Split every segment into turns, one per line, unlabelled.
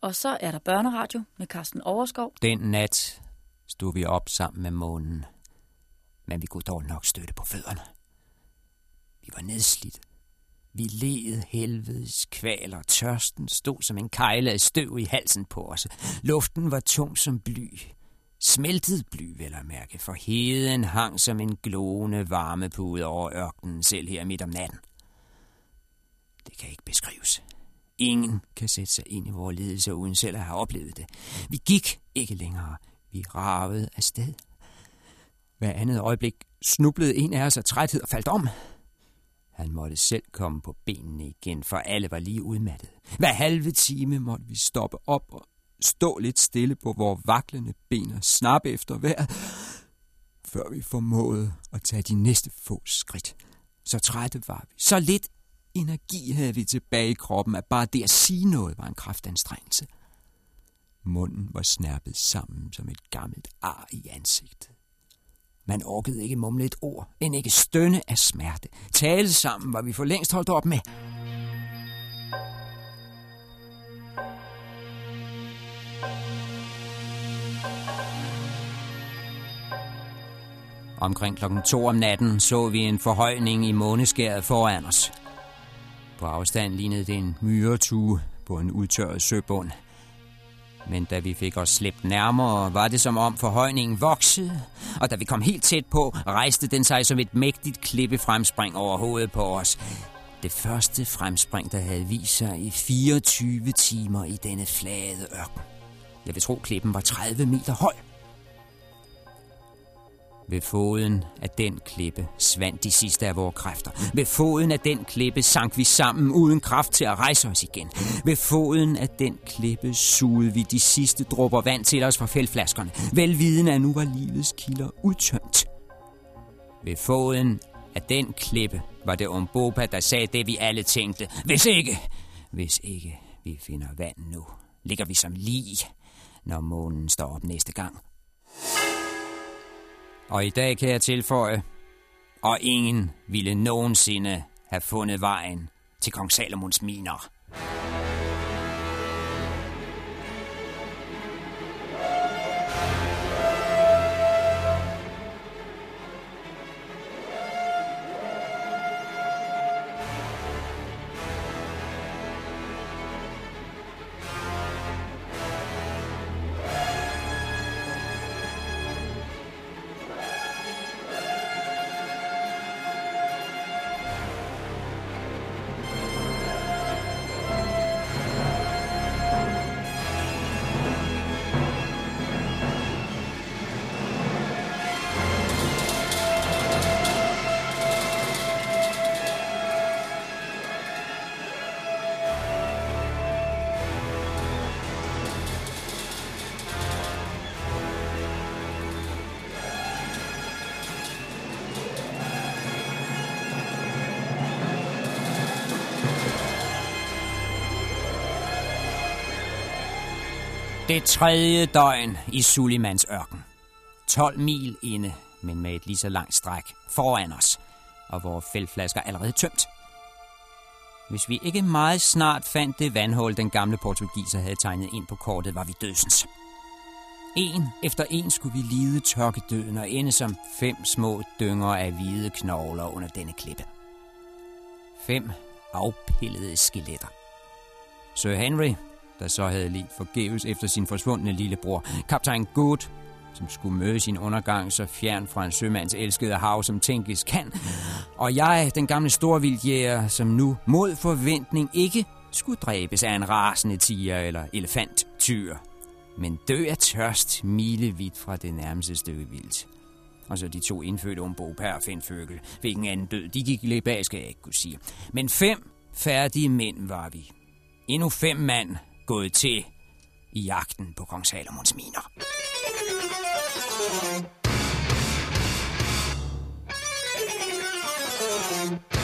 Og så er der børneradio med Carsten Overskov.
Den nat stod vi op sammen med månen, men vi kunne dog nok støtte på fødderne. Vi var nedslidt. Vi led helvedes kvaler. Tørsten stod som en kejle af støv i halsen på os. Luften var tung som bly. Smeltet bly, vel at mærke, for heden hang som en glående varmepude over ørkenen, selv her midt om natten. Det kan ikke beskrives. Ingen kan sætte sig ind i vores ledelse uden selv at have oplevet det. Vi gik ikke længere. Vi ravede afsted. Hver andet øjeblik snublede en af os af træthed og faldt om. Han måtte selv komme på benene igen, for alle var lige udmattet. Hver halve time måtte vi stoppe op og stå lidt stille på vores vaklende ben og snappe efter vejret, før vi formåede at tage de næste få skridt. Så trætte var vi. Så lidt energi havde vi tilbage i kroppen, at bare det at sige noget var en kraftanstrengelse. Munden var snærpet sammen som et gammelt ar i ansigtet. Man orkede ikke mumle et ord, end ikke stønne af smerte. Tale sammen var vi for længst holdt op med. Omkring klokken to om natten så vi en forhøjning i måneskæret foran os. På afstand lignede det en myretue på en udtørret søbund. Men da vi fik os slæbt nærmere, var det som om forhøjningen voksede, og da vi kom helt tæt på, rejste den sig som et mægtigt klippefremspring over hovedet på os. Det første fremspring, der havde vist sig i 24 timer i denne flade ørken. Jeg vil tro, klippen var 30 meter høj. Ved foden af den klippe svandt de sidste af vores kræfter. Ved foden af den klippe sank vi sammen uden kraft til at rejse os igen. Ved foden af den klippe sugede vi de sidste dråber vand til os fra fældflaskerne. Velviden at nu var livets kilder udtømt. Ved foden af den klippe var det Umbopa, der sagde det, vi alle tænkte. Hvis ikke, hvis ikke vi finder vand nu, ligger vi som lige, når månen står op næste gang. Og i dag kan jeg tilføje, og ingen ville nogensinde have fundet vejen til kong Salomons miner. Det tredje døgn i Sulimans ørken. 12 mil inde, men med et lige så langt stræk foran os, og vores fældflasker allerede tømt. Hvis vi ikke meget snart fandt det vandhul, den gamle portugiser havde tegnet ind på kortet, var vi dødsens. En efter en skulle vi lide tørkedøden og ende som fem små dynger af hvide knogler under denne klippe. Fem afpillede skeletter. Sir Henry, der så havde let forgæves efter sin forsvundne lillebror, kaptajn Good, som skulle møde sin undergang så fjern fra en sømands elskede hav, som tænkes kan. Og jeg, den gamle storvildjæger, som nu mod forventning ikke skulle dræbes af en rasende tiger eller elefanttyr, men dø af tørst milevidt fra det nærmeste stykke vildt. Og så de to indfødte ombo per Findføgel. Hvilken anden død de gik glip af, skal jeg ikke kunne sige. Men fem færdige mænd var vi. Endnu fem mand gået til i jagten på kong Salomons miner. thank you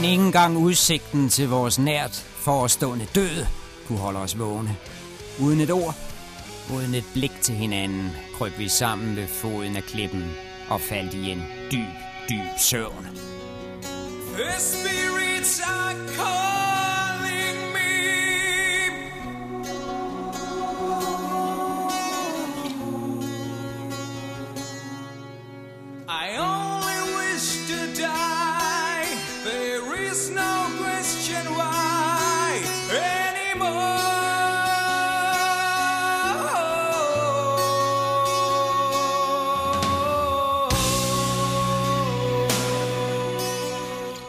Men ingen engang udsigten til vores nært forestående død kunne holde os vågne. Uden et ord, uden et blik til hinanden, krøb vi sammen ved foden af klippen og faldt i en dyb, dyb søvn. The spirits are calling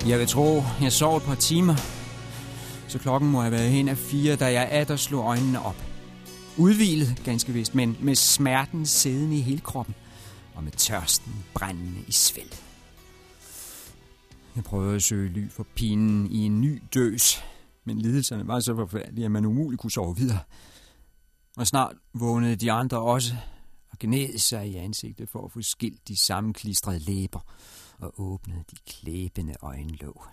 Jeg vil tro, jeg sov et par timer. Så klokken må have været hen af fire, da jeg atter slog øjnene op. Udvilet, ganske vist, men med smerten siddende i hele kroppen og med tørsten brændende i svælget. Jeg prøvede at søge ly for pinen i en ny døs, men lidelserne var så forfærdelige, at man umuligt kunne sove videre. Og snart vågnede de andre også og gned sig i ansigtet for at få skilt de sammenklistrede læber og åbnede de klæbende øjenlåg.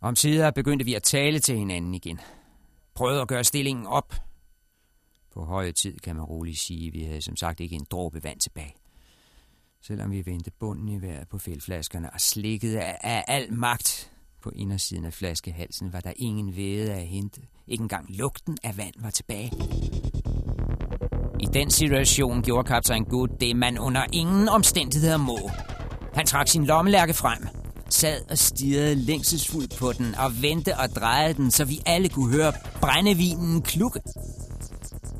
Om sider begyndte vi at tale til hinanden igen. Prøvede at gøre stillingen op, på høje tid kan man roligt sige, at vi havde som sagt ikke en dråbe vand tilbage. Selvom vi vendte bunden i vejret på fældflaskerne og slikkede af, af al magt på indersiden af flaskehalsen, var der ingen væde at hente. Ikke engang lugten af vand var tilbage. I den situation gjorde kaptajn Good det, man under ingen omstændigheder må. Han trak sin lommelærke frem, sad og stirrede længselsfuldt på den og vendte og drejede den, så vi alle kunne høre brændevinen klukke.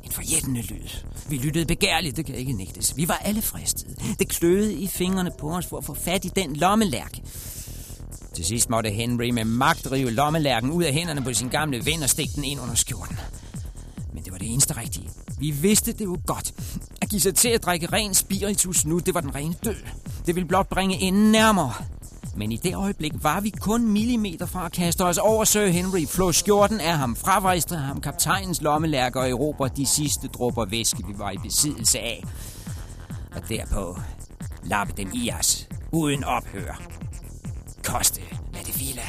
En forjættende lyd. Vi lyttede begærligt, det kan ikke nægtes. Vi var alle fristede. Det kløede i fingrene på os for at få fat i den lommelærke. Til sidst måtte Henry med magt rive lommelærken ud af hænderne på sin gamle ven og stikke den ind under skjorten. Men det var det eneste rigtige. Vi vidste, det var godt. At give sig til at drikke ren spiritus nu, det var den rene død. Det ville blot bringe enden nærmere. Men i det øjeblik var vi kun millimeter fra at kaste os over Sir Henry, flå skjorten af ham, fravejstre ham kaptajnens lommelærker og erobre de sidste dråber væske, vi var i besiddelse af. Og derpå lappe dem i os, uden ophør. Koste, hvad det ville.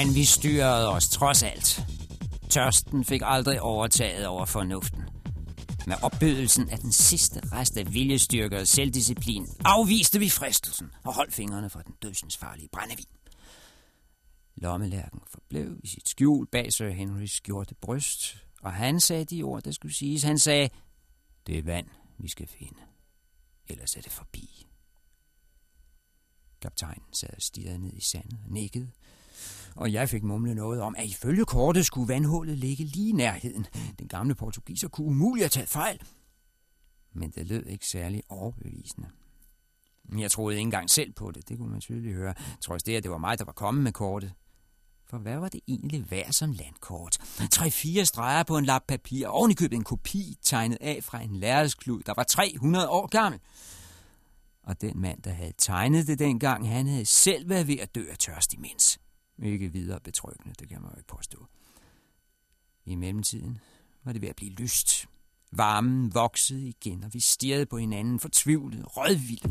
Men vi styrede os trods alt. Tørsten fik aldrig overtaget over fornuften. Med opbydelsen af den sidste rest af viljestyrke og selvdisciplin afviste vi fristelsen og holdt fingrene fra den dødsens farlige brændevin. Lommelærken forblev i sit skjul bag Sir Henrys skjorte bryst, og han sagde de ord, der skulle siges. Han sagde, det er vand, vi skal finde. Ellers er det forbi. Kaptajnen sad og stirrede ned i sandet og nikkede, og jeg fik mumlet noget om, at ifølge kortet skulle vandhullet ligge lige i nærheden. Den gamle portugiser kunne umuligt have taget fejl. Men det lød ikke særlig overbevisende. Jeg troede ikke engang selv på det, det kunne man tydeligt høre, trods det, at det var mig, der var kommet med kortet. For hvad var det egentlig værd som landkort? Tre-fire streger på en lap papir, ovenikøbet en kopi tegnet af fra en lærredsklud, der var 300 år gammel. Og den mand, der havde tegnet det dengang, han havde selv været ved at dø af tørst imens. Ikke videre betryggende, det kan man jo ikke påstå. I mellemtiden var det ved at blive lyst. Varmen voksede igen, og vi stirrede på hinanden fortvivlet, rødvildt.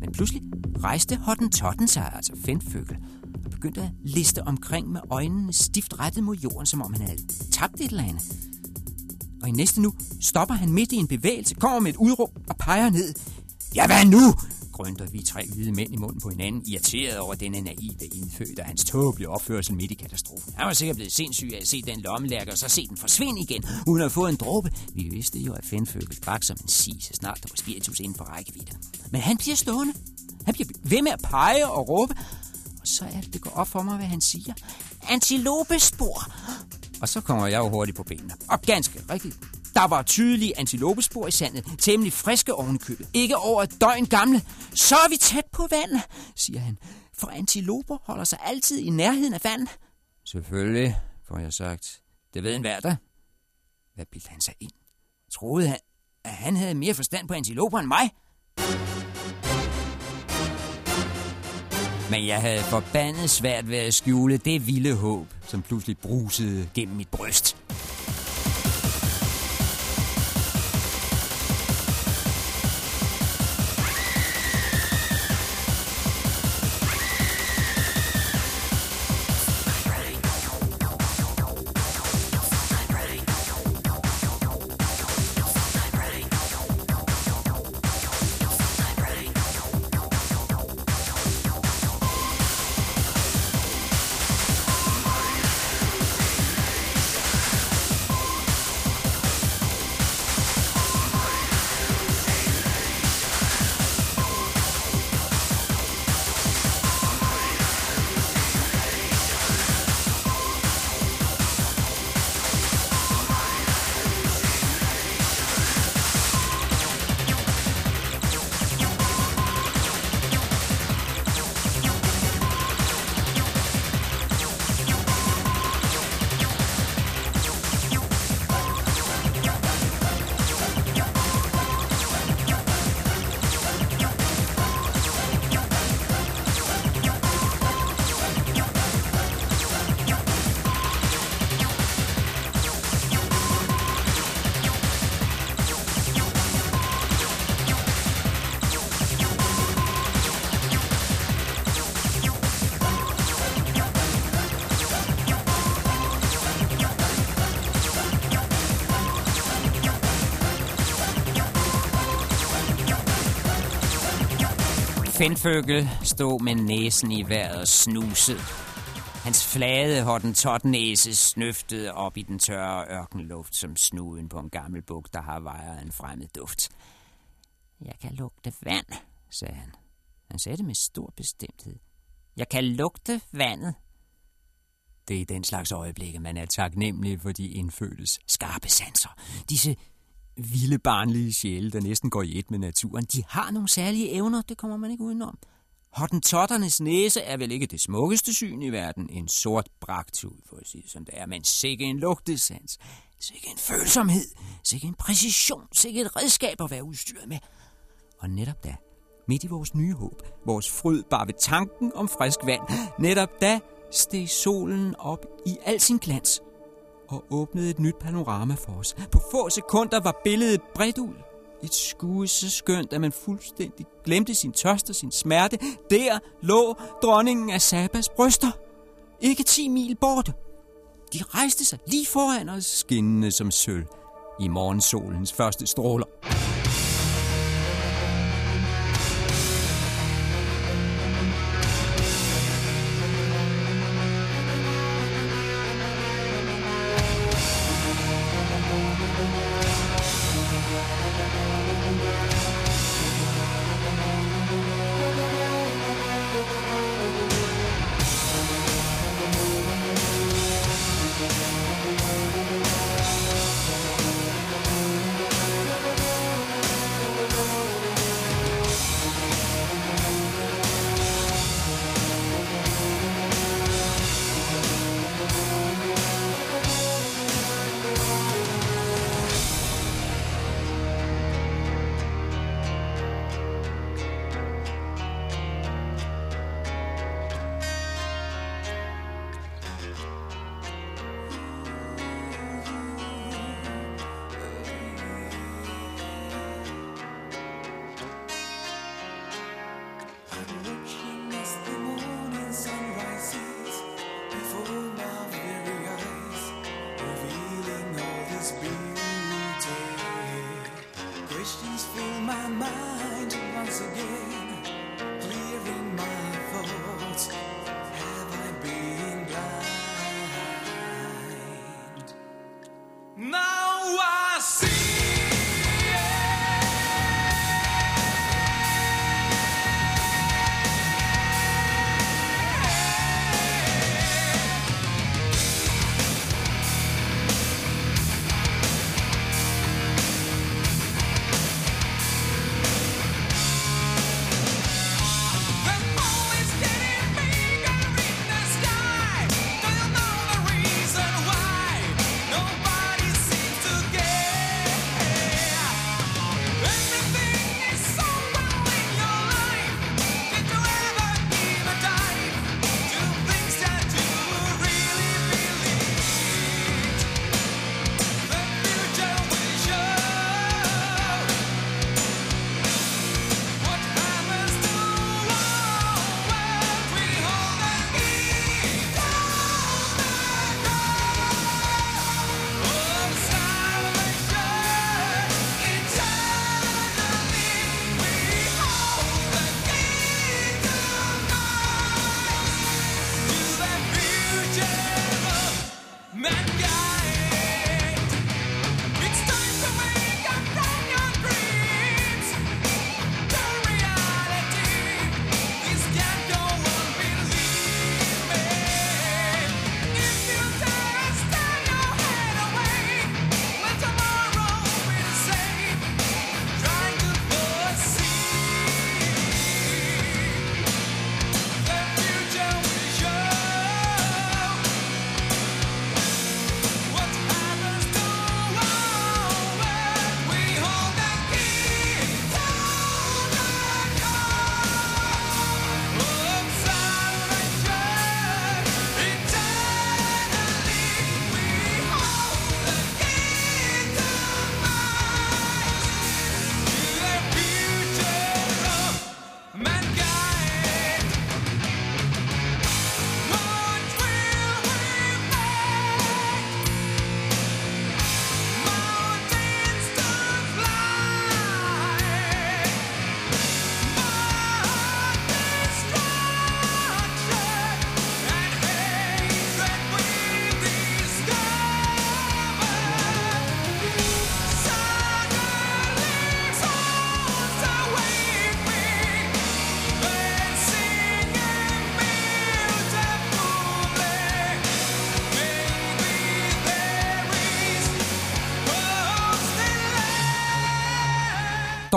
Men pludselig rejste Totten sig, altså Fendføgel, og begyndte at liste omkring med øjnene stift rettet mod jorden, som om han havde tabt et eller andet. Og i næste nu stopper han midt i en bevægelse, kommer med et udråb og peger ned. Ja, hvad nu? Grønter vi tre hvide mænd i munden på hinanden, irriteret over denne naive indfødte og hans tåbelige opførsel midt i katastrofen. Han var sikkert blevet sindssyg af at se den lommelærke, og så se den forsvinde igen, uden at få en dråbe. Vi vidste jo, at Fenfølge drak som en sig, så snart der var spiritus inden for rækkevidde. Men han bliver stående. Han bliver ved med at pege og råbe, og så er det, det går op for mig, hvad han siger. Antilopespor! Og så kommer jeg jo hurtigt på benene. Og ganske rigtigt. Der var tydelige antilopespor i sandet, temmelig friske ovenkøbet. Ikke over et døgn gamle. Så er vi tæt på vandet, siger han. For antiloper holder sig altid i nærheden af vand. Selvfølgelig, får jeg sagt. Det ved en hver der. Hvad bildte han sig ind? Troede han, at han havde mere forstand på antiloper end mig? Men jeg havde forbandet svært ved at skjule det vilde håb, som pludselig brusede gennem mit bryst. Fenfølge stod med næsen i vejret og snusede. Hans flade hottentotnæse snøftede op i den tørre ørkenluft som snuden på en gammel buk, der har vejet en fremmed duft. Jeg kan lugte vand, sagde han. Han sagde det med stor bestemthed. Jeg kan lugte vandet. Det er i den slags øjeblikke, man er taknemmelig for de indfødtes skarpe sanser. Disse vilde barnlige sjæle, der næsten går i et med naturen, de har nogle særlige evner, det kommer man ikke udenom. Hottentotternes næse er vel ikke det smukkeste syn i verden. En sort bragtud, for at sige som det er, men sikke en lugtesans, sikke en følsomhed, sikke en præcision, sikke et redskab at være udstyret med. Og netop da, midt i vores nye håb, vores fryd bare ved tanken om frisk vand, netop da steg solen op i al sin glans – og åbnede et nyt panorama for os. På få sekunder var billedet bredt ud. Et skue så skønt, at man fuldstændig glemte sin tørst og sin smerte. Der lå dronningen af Sabas bryster. Ikke 10 mil borte. De rejste sig lige foran os, skinnende som sølv i morgensolens første stråler.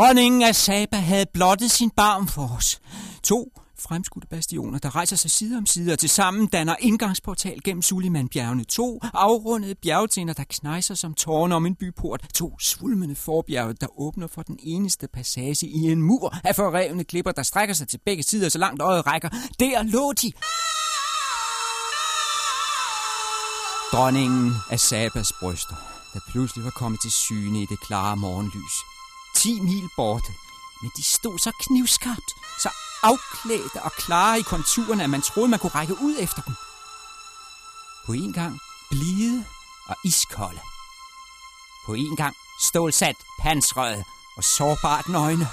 Dronningen af Saba havde blottet sin barm for os. To fremskudte bastioner, der rejser sig side om side og tilsammen danner indgangsportal gennem Sulimanbjergene. To afrundede bjergtinder, der knejser som tårne om en byport. To svulmende forbjerge, der åbner for den eneste passage i en mur af forrevne klipper, der strækker sig til begge sider, så langt øjet rækker. Der lå de. Dronningen af Sabas bryster, der pludselig var kommet til syne i det klare morgenlys. 10 mil borte. Men de stod så knivskarpt, så afklædte og klare i konturerne, at man troede, man kunne række ud efter dem. På en gang blide og iskolde. På en gang stålsat, pansrede og sårbart nøgne.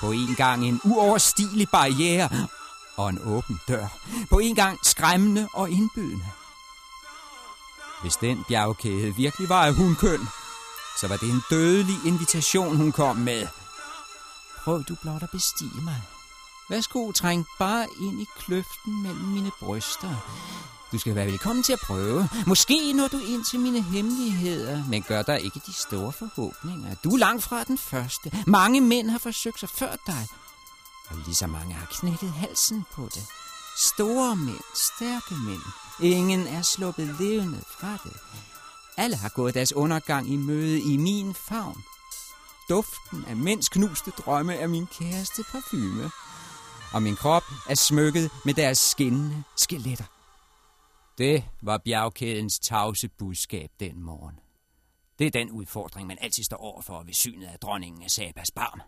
På en gang en uoverstigelig barriere og en åben dør. På en gang skræmmende og indbydende. Hvis den bjergkæde virkelig var af hundkøn, så var det en dødelig invitation, hun kom med. Prøv du blot at bestige mig. Værsgo, træng bare ind i kløften mellem mine bryster. Du skal være velkommen til at prøve. Måske når du ind til mine hemmeligheder, men gør dig ikke de store forhåbninger. Du er langt fra den første. Mange mænd har forsøgt sig før dig, og lige så mange har knækket halsen på det. Store mænd, stærke mænd. Ingen er sluppet levende fra det. Alle har gået deres undergang i møde i min favn. Duften af mænds knuste drømme er min kæreste parfume. Og min krop er smykket med deres skinnende skeletter. Det var bjergkædens tavse budskab den morgen. Det er den udfordring, man altid står overfor ved synet af dronningen af Sabas barm.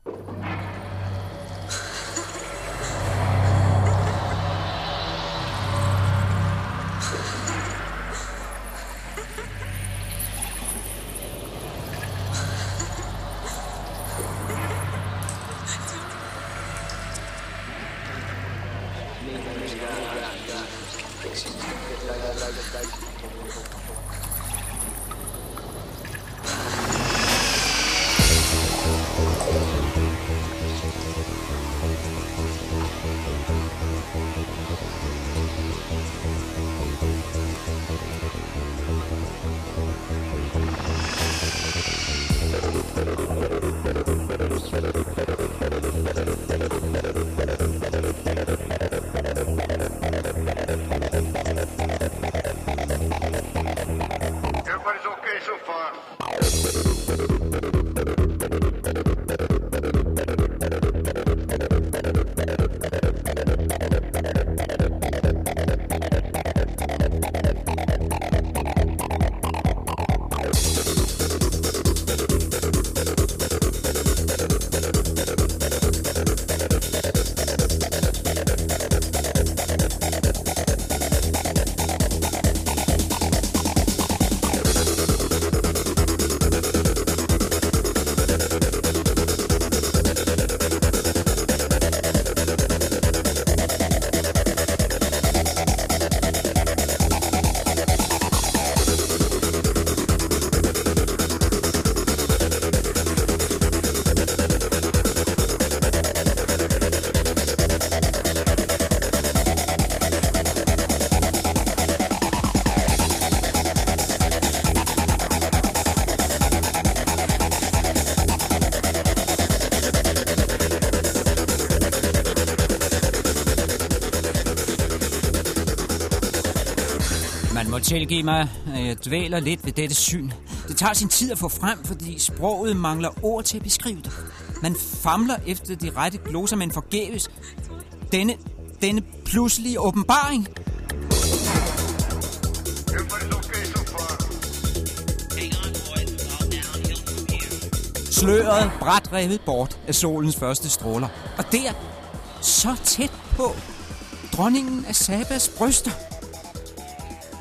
Tilgive mig, at jeg dvæler lidt ved dette syn. Det tager sin tid at få frem, fordi sproget mangler ord til at beskrive det. Man famler efter de rette gloser, men forgæves. Denne, denne pludselige åbenbaring. Sløret bræt revet bort af solens første stråler. Og der, så tæt på, dronningen af Sabas bryster.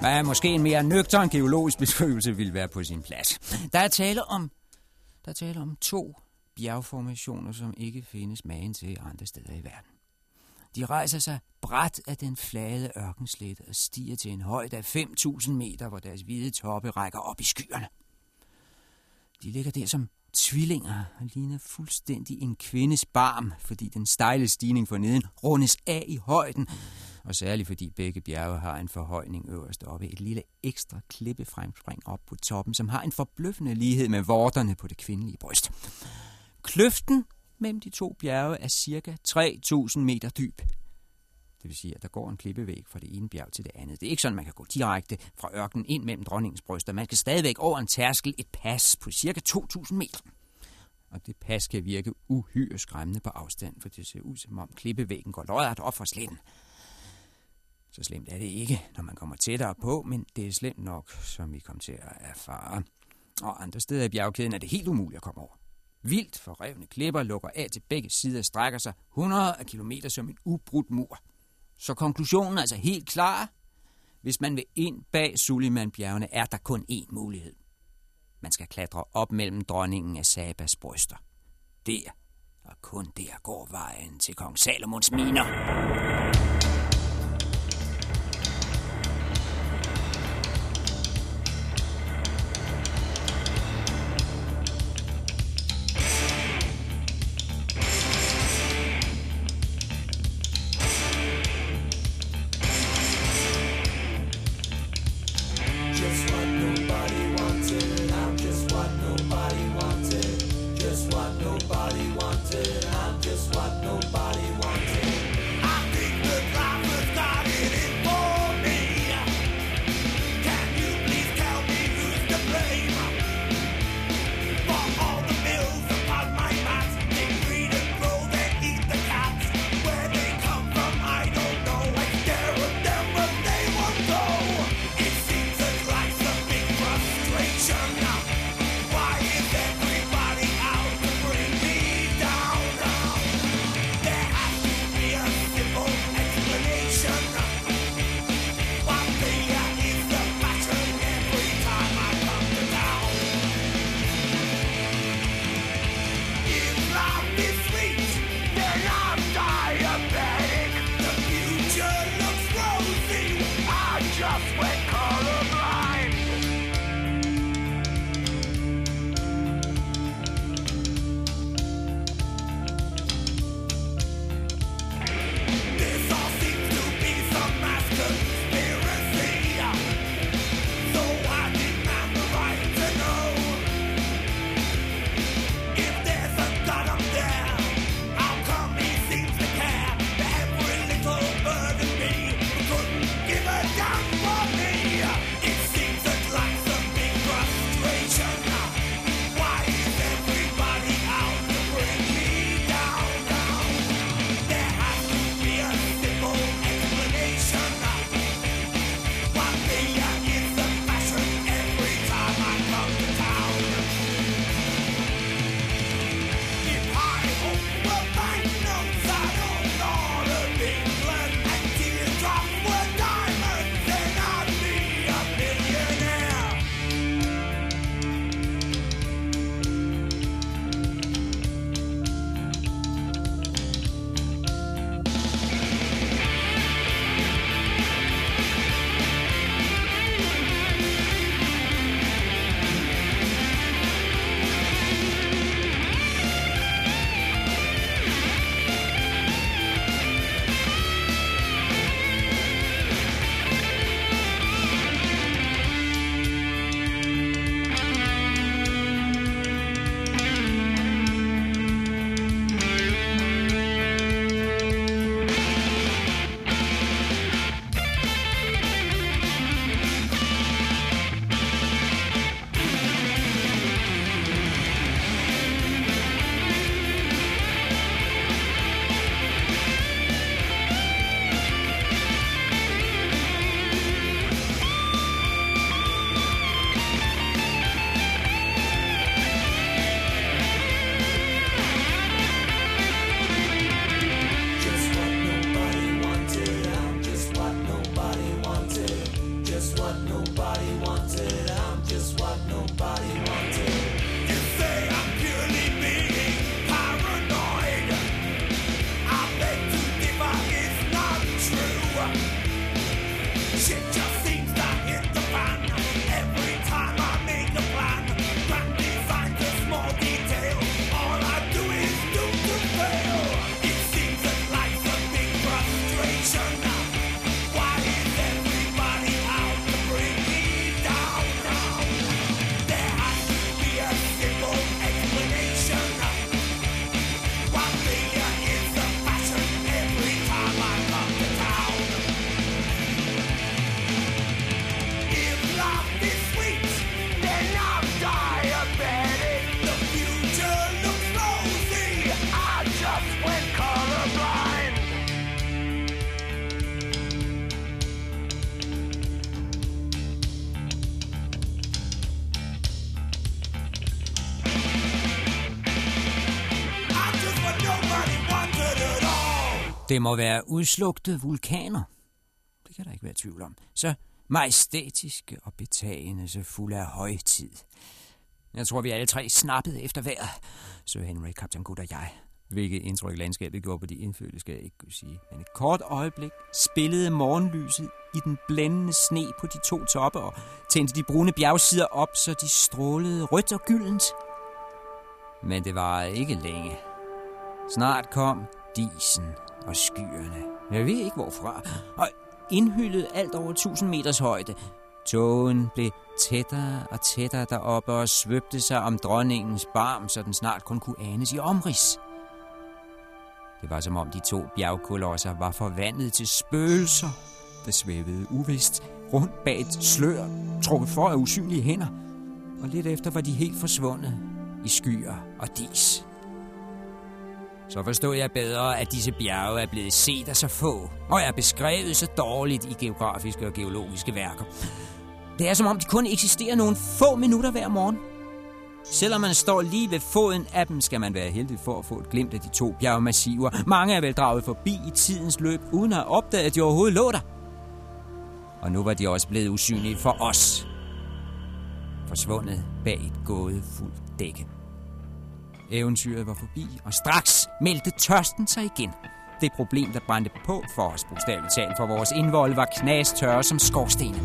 Men måske en mere nøgtern geologisk beskrivelse ville være på sin plads. Der er tale om, der er tale om to bjergformationer, som ikke findes magen til andre steder i verden. De rejser sig bræt af den flade ørkenslet og stiger til en højde af 5.000 meter, hvor deres hvide toppe rækker op i skyerne. De ligger der som tvillinger og ligner fuldstændig en kvindes barm, fordi den stejle stigning for neden rundes af i højden, og særligt fordi begge bjerge har en forhøjning øverst oppe, et lille ekstra klippefremspring op på toppen, som har en forbløffende lighed med vorterne på det kvindelige bryst. Kløften mellem de to bjerge er cirka 3.000 meter dyb. Det vil sige, at der går en klippevæg fra det ene bjerg til det andet. Det er ikke sådan, man kan gå direkte fra ørkenen ind mellem dronningens bryster. Man skal stadigvæk over en tærskel et pas på cirka 2.000 meter. Og det pas kan virke uhyre skræmmende på afstand, for det ser ud som om klippevæggen går lodret op for sletten. Så slemt er det ikke, når man kommer tættere på, men det er slemt nok, som vi kom til at erfare. Og andre steder i bjergkæden er det helt umuligt at komme over. Vildt forrevne klipper lukker af til begge sider og strækker sig 100 af kilometer som en ubrudt mur. Så konklusionen er altså helt klar. Hvis man vil ind bag Suliman-bjergene, er der kun én mulighed. Man skal klatre op mellem dronningen af Sabas bryster. Der, og kun der går vejen til kong Salomons miner. Det må være udslugte vulkaner. Det kan der ikke være tvivl om. Så majestætiske og betagende, så fulde af højtid. Jeg tror, vi alle tre snappede efter vejret. Sir Henry, kaptajn Good og jeg. Hvilket indtryk landskabet gjorde på de indfødte, skal jeg ikke kunne sige. Men et kort øjeblik spillede morgenlyset i den blændende sne på de to toppe og tændte de brune bjergsider op, så de strålede rødt og gyldent. Men det var ikke længe. Snart kom disen og skyerne. Jeg ved ikke hvorfra. Og indhyllet alt over 1000 meters højde. Tågen blev tættere og tættere deroppe og svøbte sig om dronningens barm, så den snart kun kunne anes i omrids. Det var som om de to bjergkolosser var forvandlet til spøgelser, der svævede uvist rundt bag et slør, trukket for af usynlige hænder. Og lidt efter var de helt forsvundet i skyer og dis. Så forstod jeg bedre, at disse bjerge er blevet set af så få, og er beskrevet så dårligt i geografiske og geologiske værker. Det er som om, de kun eksisterer nogle få minutter hver morgen. Selvom man står lige ved foden af dem, skal man være heldig for at få et glimt af de to bjergmassiver. Mange er vel draget forbi i tidens løb, uden at have opdaget, at de overhovedet lå der. Og nu var de også blevet usynlige for os. Forsvundet bag et gådefuldt dække. Eventyret var forbi, og straks meldte tørsten sig igen. Det problem, der brændte på for os, bogstaveligt talt, for vores indvold var knastørre som skorstene.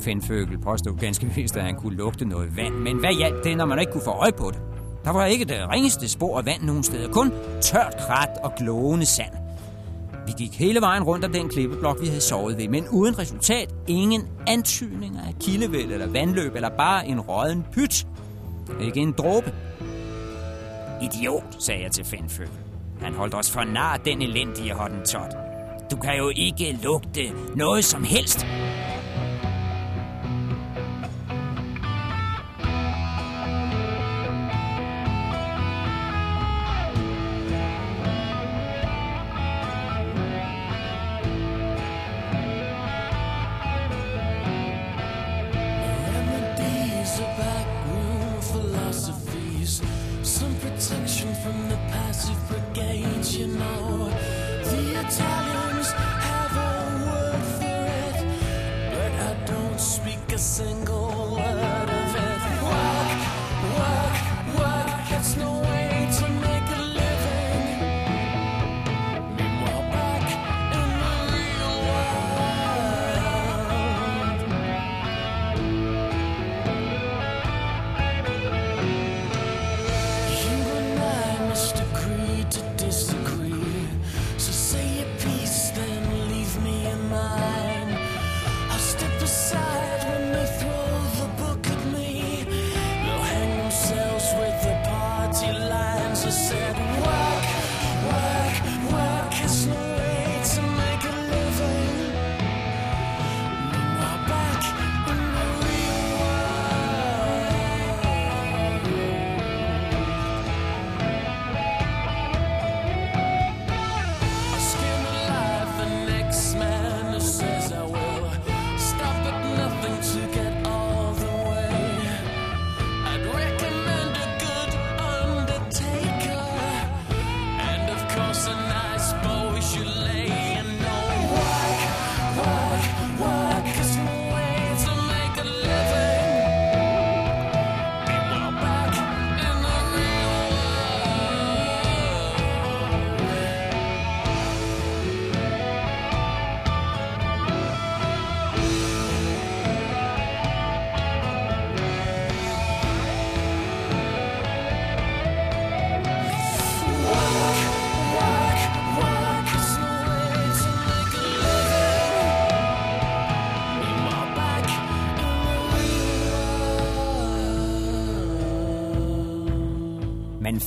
Fenføgel påstod ganske vist, at han kunne lugte noget vand, men hvad hjalp det, når man ikke kunne få øje på det? Der var ikke det ringeste spor af vand nogen steder, kun tørt krat og glående sand. Vi gik hele vejen rundt om den klippeblok, vi havde sovet ved, men uden resultat. Ingen antydninger af kildevæld eller vandløb, eller bare en råden pyt. Ikke en dråbe. Idiot, sagde jeg til Fenføgel. Han holdt os for nar, den elendige hottentot. Du kan jo ikke lugte noget som helst.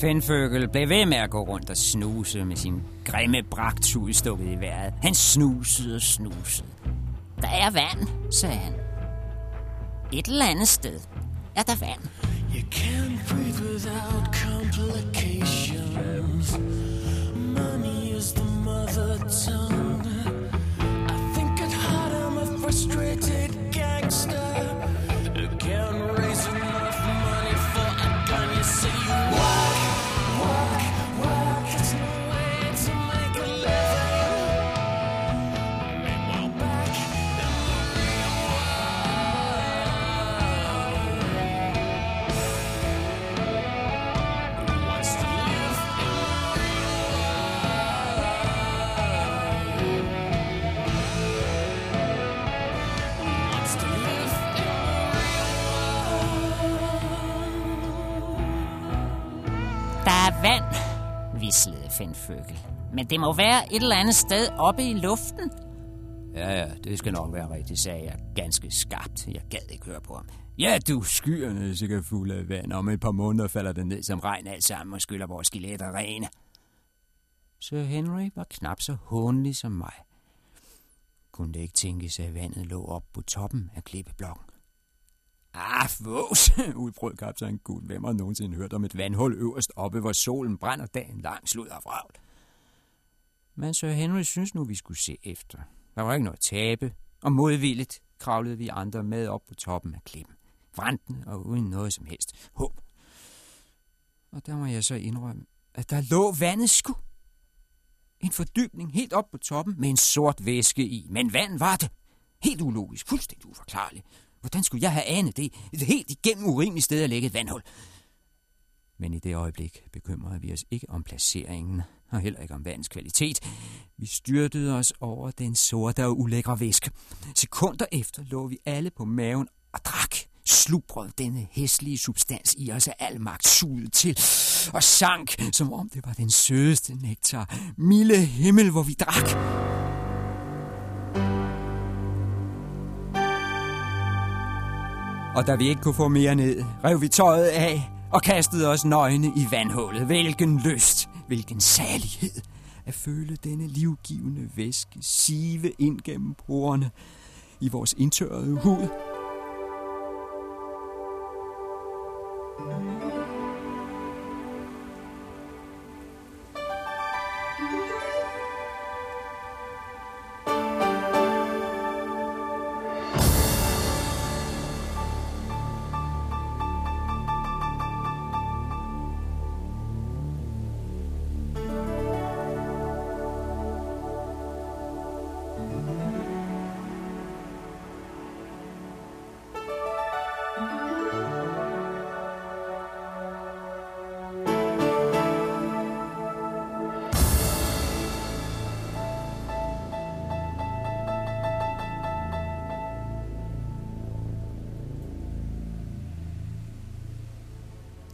Fenføgel blev ved med at gå rundt og snuse med sin grimme bragt udstukket i vejret. Han snusede og snusede. Der er vand, sagde han. Et eller andet sted er der vand.
You can't breathe without complications. Money is the mother tongue. I think at heart I'm a frustrated gangster.
Vislede Fendføgel. Men det må være et eller andet sted oppe i luften. Ja, ja, det skal nok være rigtigt, sagde jeg ganske skarpt. Jeg gad ikke høre på ham. Ja, du, skyerne er sikkert fulde af vand. Om et par måneder falder det ned som regn alt sammen og skyller vores skeletter rene. Sir Henry var knap så håndelig som mig. Kunne det ikke tænkes, at vandet lå op på toppen af klippeblokken? Ah, vås, udbrød kaptajn Gud. Hvem har nogensinde hørt om et vandhul øverst oppe, hvor solen brænder dagen lang slud af vragl? Men så Henry synes nu, vi skulle se efter. Der var ikke noget at tabe, og modvilligt kravlede vi andre med op på toppen af klippen. Vranden og uden noget som helst. Håb. Og der må jeg så indrømme, at der lå vandet sku. En fordybning helt op på toppen med en sort væske i. Men vand var det. Helt ulogisk, fuldstændig uforklarligt. Hvordan skulle jeg have anet det? Et helt igennem urimeligt sted at lægge et vandhul. Men i det øjeblik bekymrede vi os ikke om placeringen, og heller ikke om vandets kvalitet. Vi styrtede os over den sorte og ulækre væske. Sekunder efter lå vi alle på maven og drak. Slubrede denne hæslige substans i os af al magt suget til, og sank, som om det var den sødeste nektar. Milde himmel, hvor vi drak. Og da vi ikke kunne få mere ned, rev vi tøjet af og kastede os nøgne i vandhullet. Hvilken lyst, hvilken salighed at føle denne livgivende væske sive ind gennem porerne i vores indtørrede hud.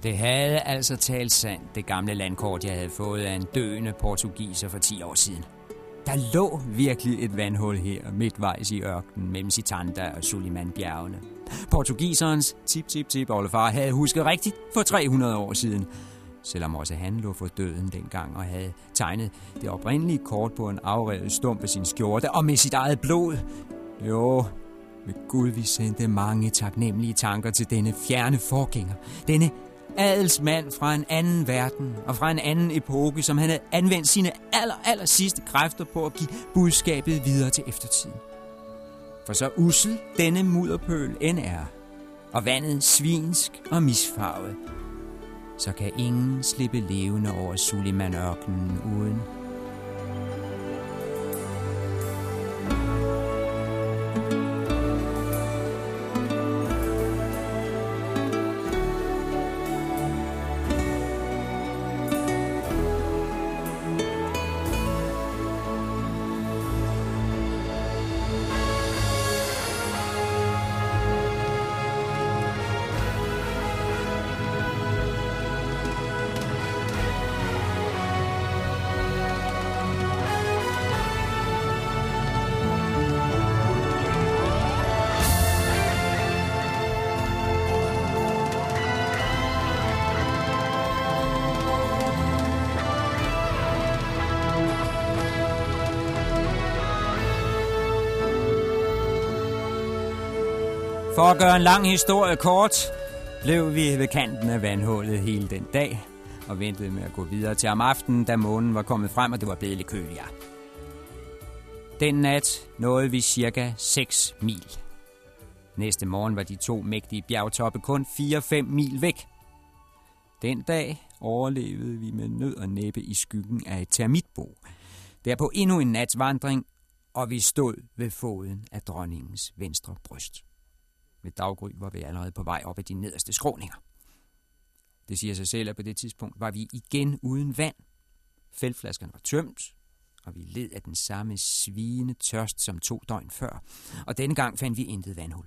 Det havde altså talt sandt, det gamle landkort, jeg havde fået af en døende portugiser for 10 år siden. Der lå virkelig et vandhul her, midtvejs i ørkenen, mellem Sitanda og Suliman-bjergene. Portugiserens tip-tip-tip-oldefar havde husket rigtigt for 300 år siden, selvom også han lå for døden dengang og havde tegnet det oprindelige kort på en afrevet stump af sin skjorte og med sit eget blod. Jo, ved Gud, vi sendte mange taknemmelige tanker til denne fjerne forgænger, denne adelsmand fra en anden verden og fra en anden epoke, som han havde anvendt sine aller, aller sidste kræfter på at give budskabet videre til eftertiden. For så usel denne mudderpøl end er, og vandet svinsk og misfarvet, så kan ingen slippe levende over Suliman-ørkenen uden For at gøre en lang historie kort, blev vi ved kanten af vandhullet hele den dag, og ventede med at gå videre til om aftenen, da månen var kommet frem, og det var blevet lidt køligere. Den nat nåede vi cirka 6 mil. Næste morgen var de to mægtige bjergtoppe kun 4-5 mil væk. Den dag overlevede vi med nød og næppe i skyggen af et termitbo. Derpå endnu en nats vandring, og vi stod ved foden af dronningens venstre bryst. Ved daggry var vi allerede på vej op ad de nederste skråninger. Det siger sig selv, at på det tidspunkt var vi igen uden vand. Fældflaskerne var tømt, og vi led af den samme svine tørst som to døgn før. Og denne gang fandt vi intet vandhul.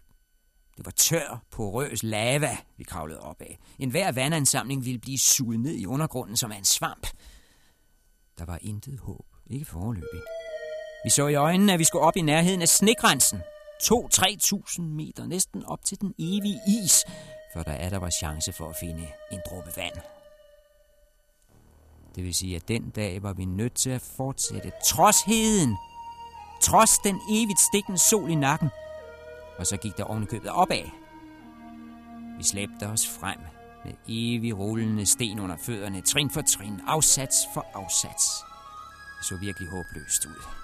Det var tør, porøs lava, vi kravlede op af. En hver vandansamling ville blive suget ned i undergrunden som en svamp. Der var intet håb. Ikke forløbig. Vi så i øjnene, at vi skulle op i nærheden af snegrænsen. 2-3.000 meter, næsten op til den evige is, før der er der var chance for at finde en dråbe vand. Det vil sige, at den dag var vi nødt til at fortsætte, trods heden, trods den evigt stikkende sol i nakken. Og så gik der ovenikøbet opad. Vi slæbte os frem med evig rullende sten under fødderne, trin for trin, afsats for afsats. Det så virkelig håbløst ud.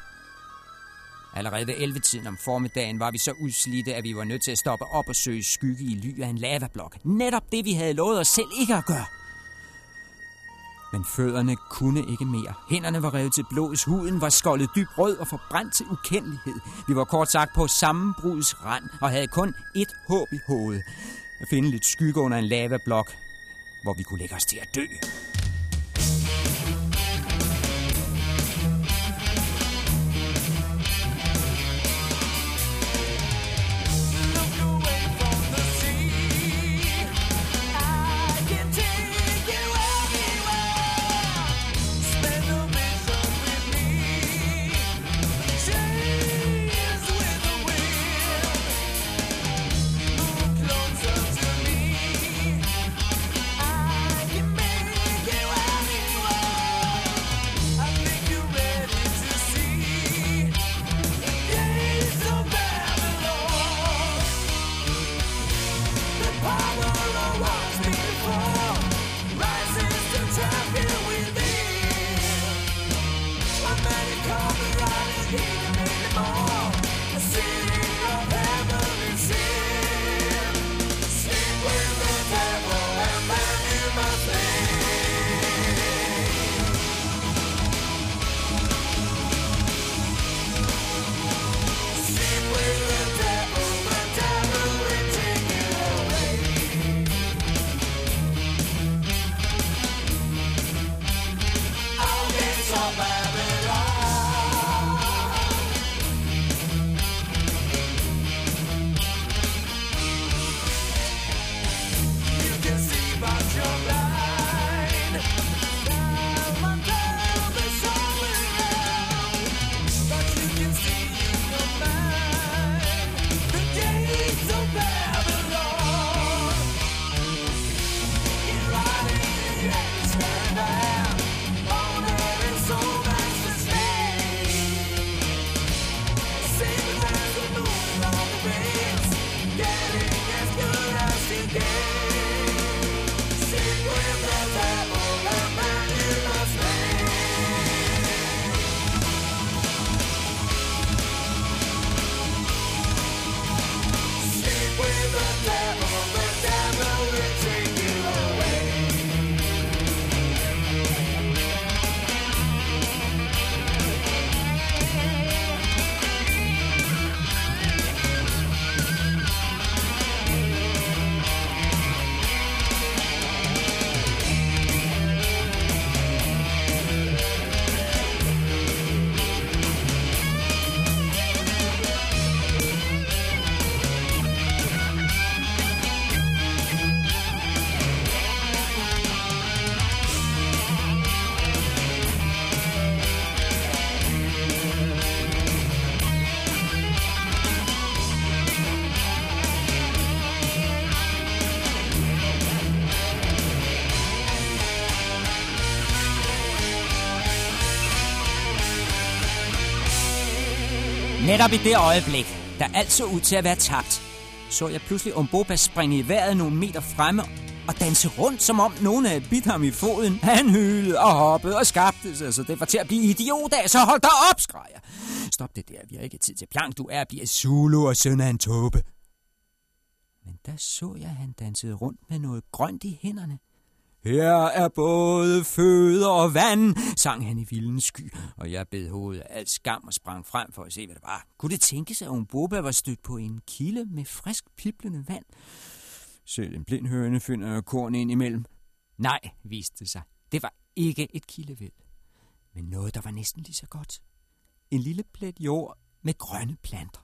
Allerede ved 11-tiden om formiddagen var vi så udslidte, at vi var nødt til at stoppe op og søge skygge i ly af en lavablok. Netop det, vi havde lovet os selv ikke at gøre. Men fødderne kunne ikke mere. Hænderne var revet til blods, huden var skoldet dyb rød og forbrændt til ukendelighed. Vi var kort sagt på sammenbrudets rand og havde kun et håb i hovedet. At finde lidt skygge under en lavablok, hvor vi kunne lægge os til at dø. Netop i det øjeblik, der alt så ud til at være tabt, så jeg pludselig Umboba springe i vejret nogle meter fremme og danse rundt, som om nogen havde bidt ham i foden. Han hylede og hoppede og skabte sig, så det var til at blive idiot af, så hold dig op, skreg jeg. Stop det der, vi har ikke tid til plank, du er at blive Zulu og søn af en tåbe. Men der så jeg, at han dansede rundt med noget grønt i hænderne. Her er både føde og vand, sang han i vildens sky, og jeg bed hovedet af skam og sprang frem for at se, hvad det var. Kunne det tænkes, at Umboba var stødt på en kilde med frisk piblende vand? Selv en blind høne finder korn ind imellem. Nej, viste det sig. Det var ikke et kildevæld, men noget, der var næsten lige så godt. En lille plet jord med grønne planter.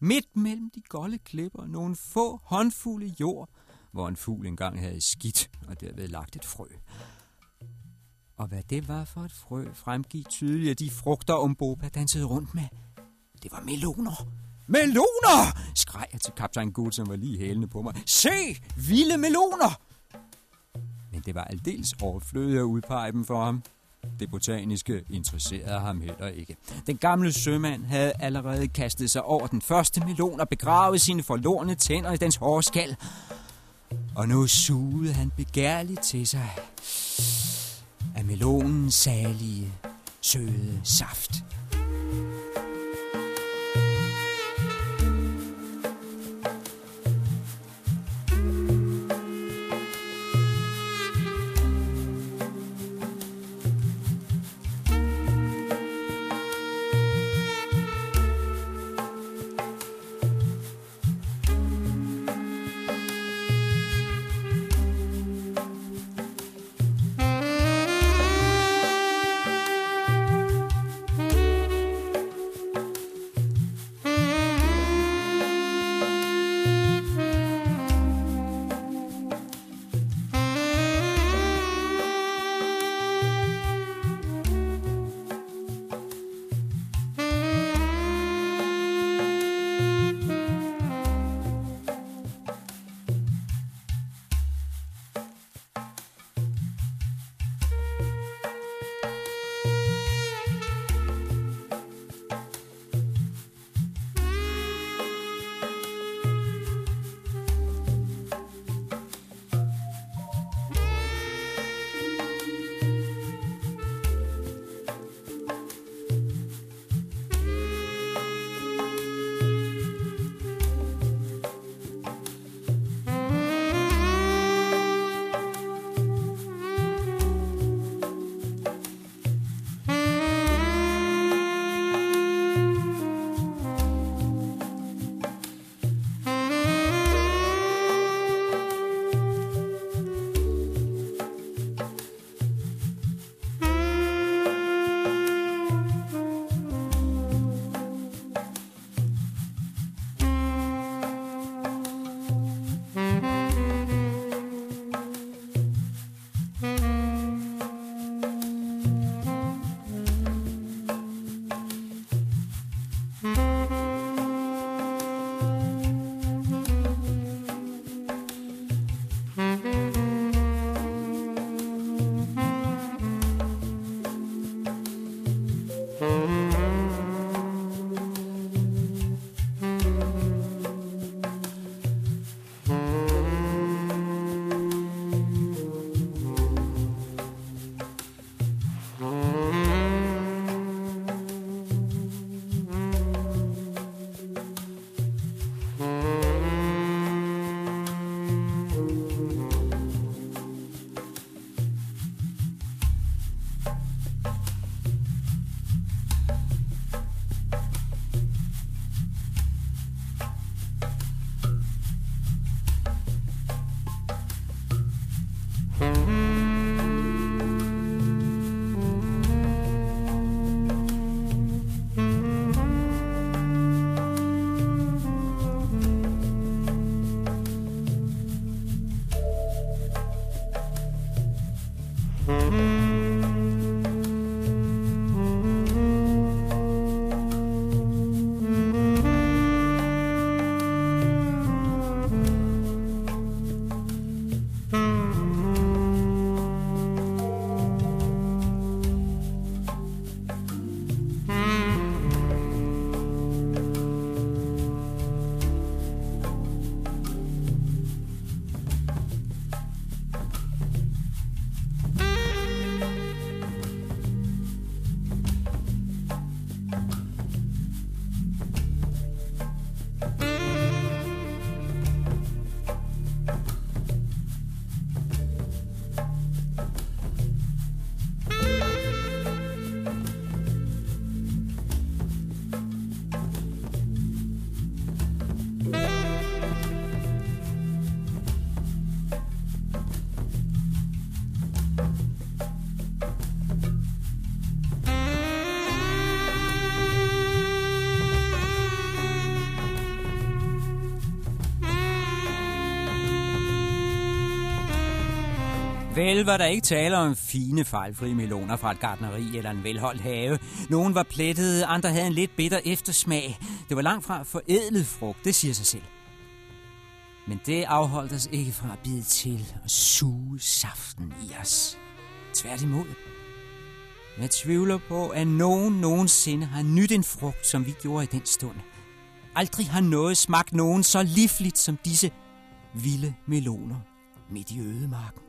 Midt mellem de golde klipper nogle få håndfulde jord, hvor en fugl engang havde skidt og derved lagt et frø. Og hvad det var for et frø, fremgik tydeligt af de frugter, Umbopa dansede rundt med. Det var meloner. Meloner! skreg jeg til kaptajn Gud, som var lige hælende på mig. Se! Vilde meloner! Men det var aldeles overflødigt at udpege dem for ham. Det botaniske interesserede ham heller ikke. Den gamle sømand havde allerede kastet sig over den første melon og begravet sine forlorne tænder i dens hårde skal. Og nu sugede han begærligt til sig af melonens salige, søde saft. Vel var der ikke tale om fine, fejlfrie meloner fra et gardneri eller en velholdt have. Nogle var plettede, andre havde en lidt bitter eftersmag. Det var langt fra forædlet frugt, det siger sig selv. Men det afholdt os ikke fra at bide til og suge saften i os. Tværtimod. Jeg tvivler på, at nogen nogensinde har nyt en frugt, som vi gjorde i den stund. Aldrig har noget smagt nogen så livligt som disse vilde meloner midt i ødemarken.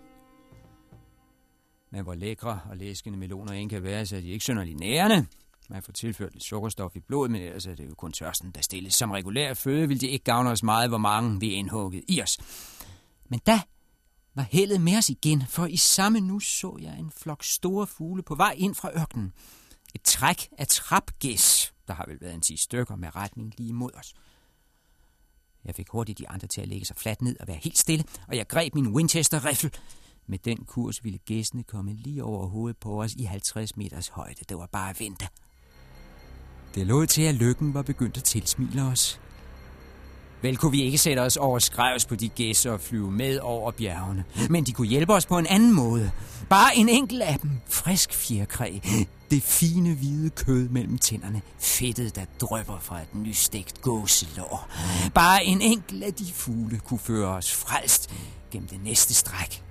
Men hvor lækre og læskende meloner end kan være, så er de ikke synderligt nærende. Man får tilført lidt sukkerstof i blodet, men ellers er det jo kun tørsten, der stilles. Som regulær føde vil de ikke gavne os meget, hvor mange vi indhugget i os. Men da var heldet med os igen, for i samme nu så jeg en flok store fugle på vej ind fra ørkenen. Et træk af trapgæs, der har vel været en 10 stykker med retning lige mod os. Jeg fik hurtigt de andre til at lægge sig fladt ned og være helt stille, og jeg greb min Winchester-riffel. Med den kurs ville gæstene komme lige over hovedet på os i 50 meters højde. Det var bare at vente. Det lå til, at lykken var begyndt at tilsmile os. Vel kunne vi ikke sætte os over skrevs på de gæsser og flyve med over bjergene. Men de kunne hjælpe os på en anden måde. Bare en enkelt af dem. Frisk fjerkræ. Det fine hvide kød mellem tænderne. Fedtet, der drøber fra et nystegt gåselår. Bare en enkelt af de fugle kunne føre os frelst gennem det næste stræk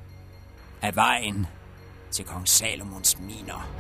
af vejen til kong Salomons miner.